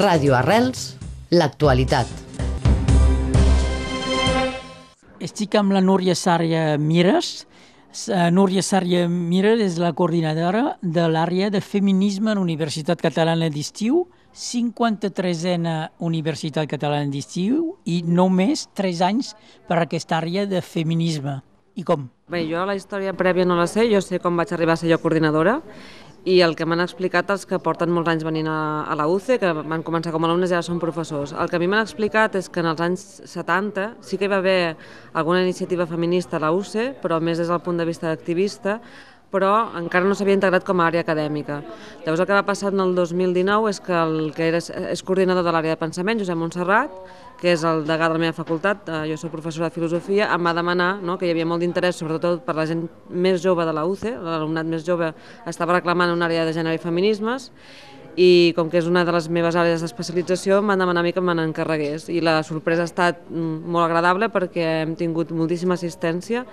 Ràdio Arrels, l'actualitat. Estic amb la Núria Sària Mires. Uh, Núria Sària Mires és la coordinadora de l'àrea de feminisme a la Universitat Catalana d'Estiu, 53a Universitat Catalana d'Estiu i només 3 anys per aquesta àrea de feminisme. I com? Bé, jo la història prèvia no la sé, jo sé com vaig arribar a ser jo coordinadora i el que m'han explicat els que porten molts anys venint a, a la UCE, que van començar com a alumnes i ara són professors. El que a mi m'han explicat és que en els anys 70 sí que hi va haver alguna iniciativa feminista a la UCE, però més des del punt de vista d'activista, però encara no s'havia integrat com a àrea acadèmica. Llavors el que va passar en el 2019 és que el que era, és coordinador de l'àrea de pensament, Josep Montserrat, que és el degà de la meva facultat, eh, jo soc professora de filosofia, em va demanar no, que hi havia molt d'interès, sobretot per la gent més jove de la UCE, l'alumnat més jove estava reclamant una àrea de gènere i feminismes, i com que és una de les meves àrees d'especialització em van demanar a mi que me n'encarregués. I la sorpresa ha estat mm, molt agradable perquè hem tingut moltíssima assistència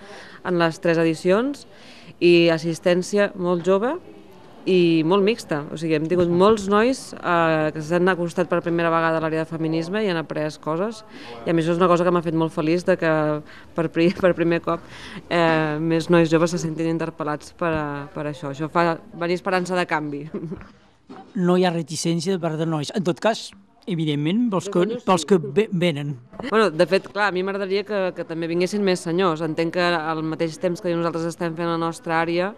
en les tres edicions i assistència molt jove i molt mixta, o sigui, hem tingut molts nois eh, que s'han acostat per primera vegada a l'àrea de feminisme i han après coses. I a mi això és una cosa que m'ha fet molt feliç de que per, pri, per primer cop eh, més nois joves se sentin interpel·lats per, a, per això, això fa venir esperança de canvi. No hi ha reticència de part de nois, en tot cas evidentment, pels que, pels que venen. Bueno, de fet, clar, a mi m'agradaria que, que també vinguessin més senyors. Entenc que al mateix temps que nosaltres estem fent la nostra àrea,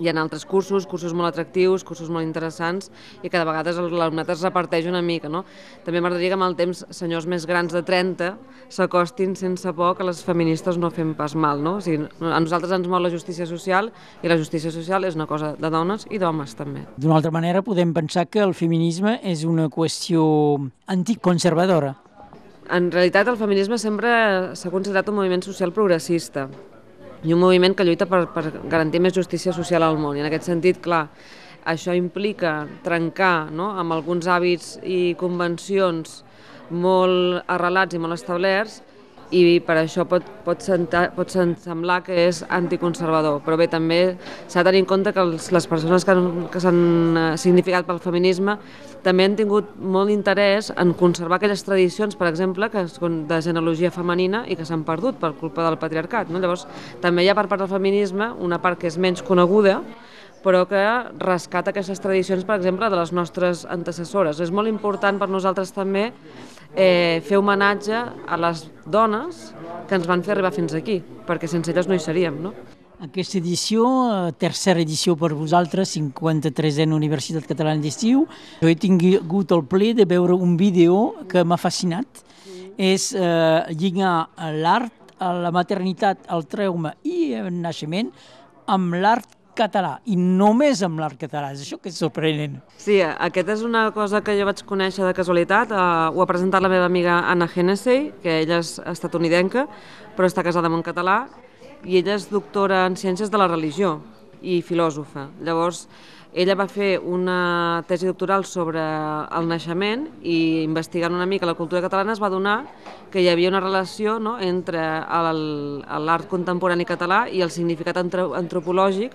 hi ha altres cursos, cursos molt atractius, cursos molt interessants i cada vegada l'alumnat es reparteix una mica. No? També m'agradaria que amb el temps senyors més grans de 30 s'acostin sense por que les feministes no fem pas mal. No? O sigui, a nosaltres ens mou la justícia social i la justícia social és una cosa de dones i d'homes també. D'una altra manera podem pensar que el feminisme és una qüestió anticonservadora. En realitat el feminisme sempre s'ha considerat un moviment social progressista i un moviment que lluita per, per garantir més justícia social al món. I en aquest sentit, clar, això implica trencar no?, amb alguns hàbits i convencions molt arrelats i molt establerts i per això pot, pot, sentar, pot semblar que és anticonservador, però bé, també s'ha de tenir en compte que els, les persones que, que s'han eh, significat pel feminisme també han tingut molt interès en conservar aquelles tradicions, per exemple, que són de genealogia femenina i que s'han perdut per culpa del patriarcat. No? Llavors, també hi ha per part del feminisme una part que és menys coneguda, però que rescata aquestes tradicions, per exemple, de les nostres antecessores. És molt important per nosaltres també eh, fer homenatge a les dones que ens van fer arribar fins aquí, perquè sense elles no hi seríem, no? Aquesta edició, eh, tercera edició per vosaltres, 53 en Universitat Catalana d'Estiu. Jo he tingut el ple de veure un vídeo que m'ha fascinat. És eh, lligar l'art, la maternitat, el trauma i el naixement amb l'art català i només amb l'art català. És això que és sorprenent. Sí, aquesta és una cosa que jo vaig conèixer de casualitat. Uh, ho ha presentat la meva amiga Anna Hennessey, que ella és estatunidenca, però està casada amb un català, i ella és doctora en Ciències de la Religió i filòsofa. Llavors, ella va fer una tesi doctoral sobre el naixement i investigant una mica la cultura catalana es va donar que hi havia una relació no, entre l'art contemporani català i el significat antropològic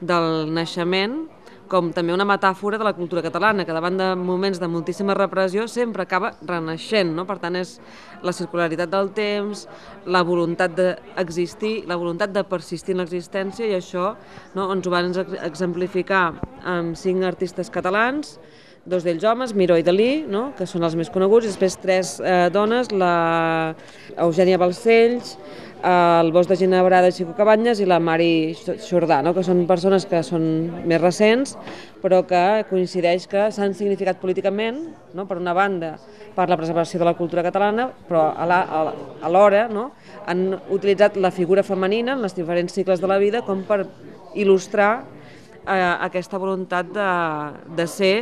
del naixement com també una metàfora de la cultura catalana, que davant de moments de moltíssima repressió sempre acaba renaixent, no? Per tant, és la circularitat del temps, la voluntat d'existir, la voluntat de persistir en l'existència, i això no, ens ho van exemplificar amb cinc artistes catalans, dos d'ells homes, Miró i Dalí, no? que són els més coneguts, i després tres eh, dones, la Eugènia Balcells, el Bosc de Ginebrà de Xico Cabanyes i la Mari Xordà, no? que són persones que són més recents, però que coincideix que s'han significat políticament, no? per una banda, per la preservació de la cultura catalana, però alhora no? han utilitzat la figura femenina en els diferents cicles de la vida com per il·lustrar eh, aquesta voluntat de, de ser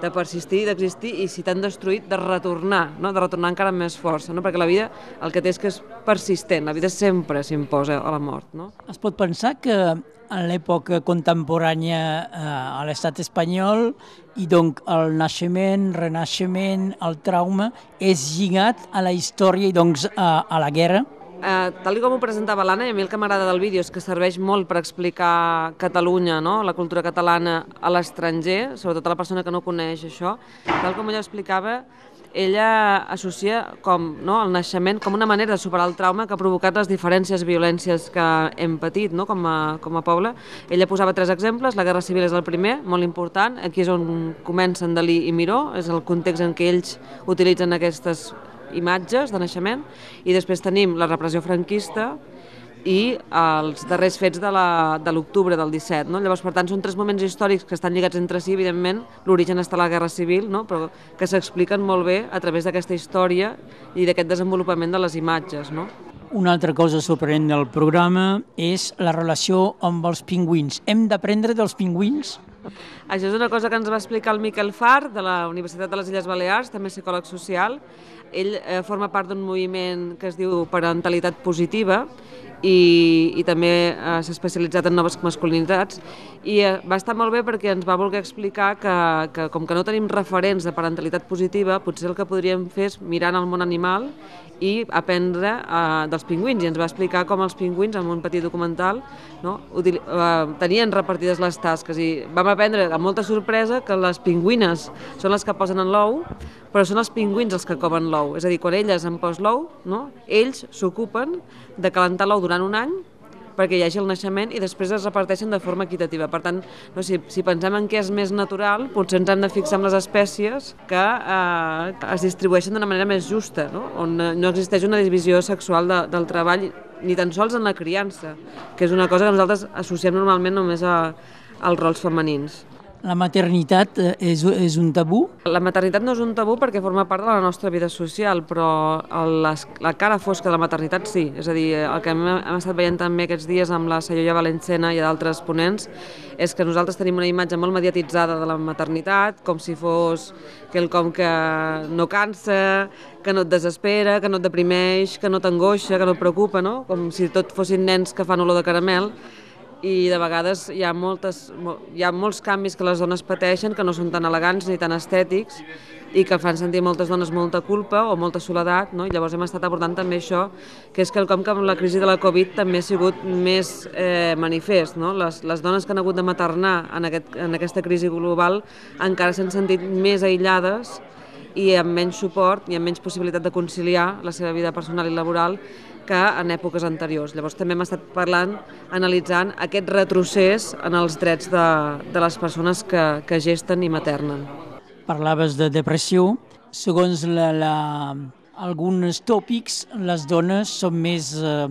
de persistir, d'existir i si t'han destruït, de retornar, no? de retornar encara amb més força, no? perquè la vida el que té és que és persistent, la vida sempre s'imposa a la mort. No? Es pot pensar que en l'època contemporània eh, a l'estat espanyol i donc el naixement, renaixement, el trauma és lligat a la història i doncs a, a la guerra? Eh, tal com ho presentava l'Anna, i a mi el que m'agrada del vídeo és que serveix molt per explicar Catalunya, no? la cultura catalana a l'estranger, sobretot a la persona que no coneix això, tal com ella explicava, ella associa com, no, el naixement com una manera de superar el trauma que ha provocat les diferències violències que hem patit no, com, a, com a poble. Ella posava tres exemples, la Guerra Civil és el primer, molt important, aquí és on comencen Dalí i Miró, és el context en què ells utilitzen aquestes imatges de naixement, i després tenim la repressió franquista i els darrers fets de l'octubre de del 17. No? Llavors, per tant, són tres moments històrics que estan lligats entre si, evidentment, l'origen està a la Guerra Civil, no? però que s'expliquen molt bé a través d'aquesta història i d'aquest desenvolupament de les imatges. No? Una altra cosa sorprenent del programa és la relació amb els pingüins. Hem d'aprendre dels pingüins? Això és una cosa que ens va explicar el Miquel Far, de la Universitat de les Illes Balears, també psicòleg social. Ell eh, forma part d'un moviment que es diu parentalitat positiva i, i també eh, s'ha especialitzat en noves masculinitats. I eh, va estar molt bé perquè ens va voler explicar que, que com que no tenim referents de parentalitat positiva, potser el que podríem fer és mirar en el món animal i aprendre eh, dels pingüins. I ens va explicar com els pingüins en un petit documental no, util, eh, tenien repartides les tasques. I vam aprendre amb molta sorpresa que les pingüines són les que posen en l'ou però són els pingüins els que coven l'ou. És a dir, quan elles en posen l'ou no, ells s'ocupen de calentar l'ou durant un any perquè hi hagi el naixement i després es reparteixen de forma equitativa. Per tant, no, si, si pensem en què és més natural, potser ens hem de fixar en les espècies que eh, es distribueixen d'una manera més justa, no? on no existeix una divisió sexual de, del treball ni tan sols en la criança, que és una cosa que nosaltres associem normalment només a, als rols femenins. La maternitat eh, és, és un tabú? La maternitat no és un tabú perquè forma part de la nostra vida social, però el, la, cara fosca de la maternitat sí. És a dir, el que hem, hem estat veient també aquests dies amb la Sayoya Valencena i d'altres ponents és que nosaltres tenim una imatge molt mediatitzada de la maternitat, com si fos quelcom que no cansa, que no et desespera, que no et deprimeix, que no t'angoixa, que no et preocupa, no? com si tot fossin nens que fan olor de caramel i de vegades hi ha, moltes, hi ha molts canvis que les dones pateixen que no són tan elegants ni tan estètics i que fan sentir moltes dones molta culpa o molta soledat, no? i llavors hem estat abordant també això, que és quelcom que amb la crisi de la Covid també ha sigut més eh, manifest. No? Les, les dones que han hagut de maternar en, aquest, en aquesta crisi global encara s'han sentit més aïllades i amb menys suport i amb menys possibilitat de conciliar la seva vida personal i laboral que en èpoques anteriors. Llavors també hem estat parlant, analitzant aquest retrocés en els drets de, de les persones que, que gesten i maternen. Parlaves de depressió. Segons la, la, alguns tòpics, les dones són més, eh,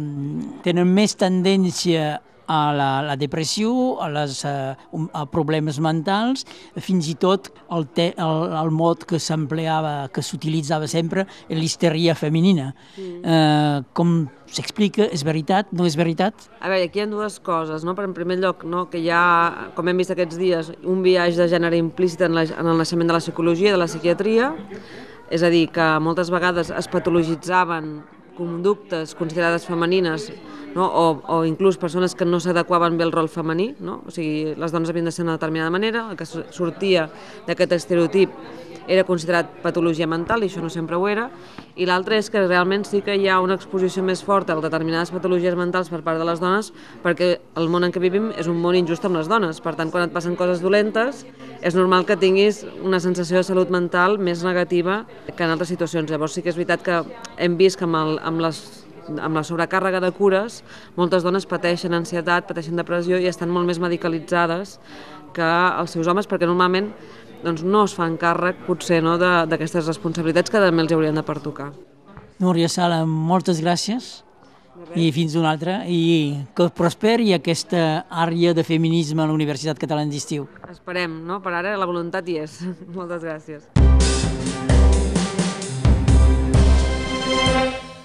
tenen més tendència a la, la depressió, a, les, a, a problemes mentals, fins i tot el, te, el, el mot que s'empleava, que s'utilitzava sempre, l'histeria femenina. Mm. Eh, com s'explica? És veritat? No és veritat? A veure, aquí hi ha dues coses. No? Per en primer lloc, no? que hi ha, com hem vist aquests dies, un viatge de gènere implícit en, la, en el naixement de la psicologia i de la psiquiatria, és a dir, que moltes vegades es patologitzaven conductes considerades femenines no? o, o inclús persones que no s'adequaven bé al rol femení, no? o sigui, les dones havien de ser d'una determinada manera, el que sortia d'aquest estereotip era considerat patologia mental, i això no sempre ho era, i l'altre és que realment sí que hi ha una exposició més forta a determinades patologies mentals per part de les dones, perquè el món en què vivim és un món injust amb les dones, per tant, quan et passen coses dolentes, és normal que tinguis una sensació de salut mental més negativa que en altres situacions. Llavors sí que és veritat que hem vist que amb, el, amb les amb la sobrecàrrega de cures, moltes dones pateixen ansietat, pateixen depressió i estan molt més medicalitzades que els seus homes perquè normalment doncs, no es fan càrrec potser no, d'aquestes responsabilitats que també els haurien de pertocar. Núria Sala, moltes gràcies i fins una altra i que prosperi aquesta àrea de feminisme a la Universitat Catalana d'Estiu. Esperem, no? Per ara la voluntat hi és. Moltes gràcies.